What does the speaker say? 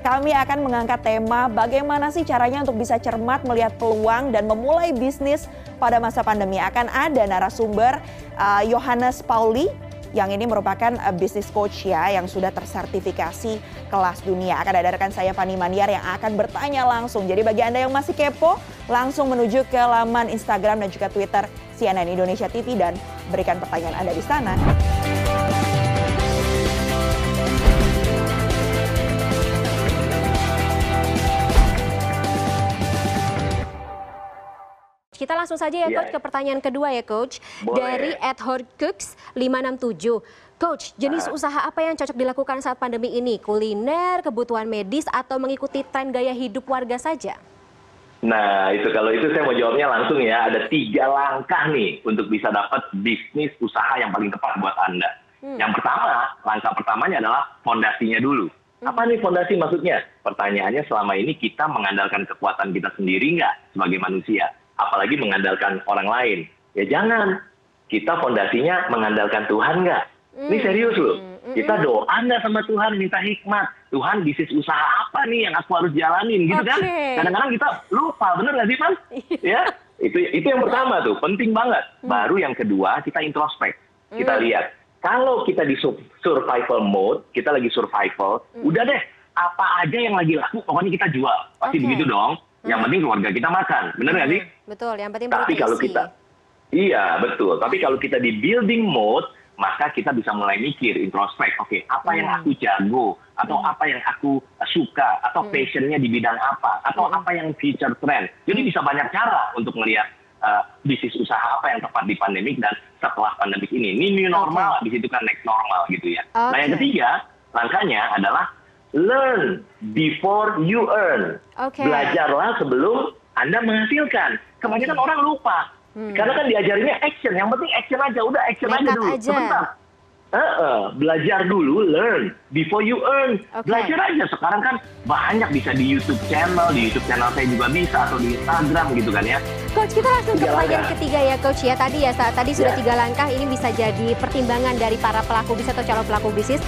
kami akan mengangkat tema bagaimana sih caranya untuk bisa cermat melihat peluang dan memulai bisnis pada masa pandemi. Akan ada narasumber uh, Johannes Pauli yang ini merupakan uh, business coach ya yang sudah tersertifikasi kelas dunia. Akan ada rekan saya Fani Maniar yang akan bertanya langsung. Jadi bagi Anda yang masih kepo, langsung menuju ke laman Instagram dan juga Twitter CNN Indonesia TV dan berikan pertanyaan Anda di sana. Kita langsung saja ya, ya Coach ke pertanyaan kedua ya Coach. Boleh. Dari Ad Cooks 567. Coach, jenis uh. usaha apa yang cocok dilakukan saat pandemi ini? Kuliner, kebutuhan medis, atau mengikuti tren gaya hidup warga saja? Nah, itu kalau itu saya mau jawabnya langsung ya. Ada tiga langkah nih untuk bisa dapat bisnis usaha yang paling tepat buat Anda. Hmm. Yang pertama, langkah pertamanya adalah fondasinya dulu. Hmm. Apa nih fondasi maksudnya? Pertanyaannya selama ini kita mengandalkan kekuatan kita sendiri nggak sebagai manusia? Apalagi mengandalkan orang lain. Ya jangan. Kita fondasinya mengandalkan Tuhan nggak? Ini hmm. serius loh. Hmm. Kita doa nggak sama Tuhan minta hikmat. Tuhan bisnis usaha apa nih yang aku harus jalanin gitu kan? Kadang-kadang kita lupa, bener nggak sih Pan? ya, itu itu yang pertama tuh, penting banget. Hmm. Baru yang kedua kita introspek. Kita lihat, kalau kita di survival mode, kita lagi survival, udah deh, apa aja yang lagi laku, pokoknya kita jual. Pasti okay. begitu dong. Yang hmm. penting keluarga kita makan, benar nggak hmm. sih? Betul, yang penting Tapi kalau kita, iya betul. Tapi kalau kita di building mode, maka kita bisa mulai mikir, introspek. Oke, okay, apa hmm. yang aku jago, atau hmm. apa yang aku suka, atau hmm. passionnya di bidang apa, atau hmm. apa yang future trend. Jadi bisa banyak cara untuk melihat uh, bisnis usaha apa yang tepat di pandemik dan setelah pandemik ini. Ini new normal, okay. di situ kan next normal gitu ya. Okay. Nah yang ketiga, langkahnya adalah learn before you earn. Okay. Belajarlah sebelum Anda menghasilkan. Kebanyakan okay. orang lupa. Hmm. Karena kan diajarinnya action. Yang penting action aja. Udah action Nekat aja dulu. Aja. Sebentar. Uh, uh, belajar dulu, learn before you earn. Okay. Belajar aja. Sekarang kan banyak bisa di YouTube channel, di YouTube channel saya juga bisa atau di Instagram gitu kan ya. Coach kita langsung ke pertanyaan ketiga ya Coach ya. Tadi ya saat tadi sudah yeah. tiga langkah ini bisa jadi pertimbangan dari para pelaku bisnis atau calon pelaku bisnis.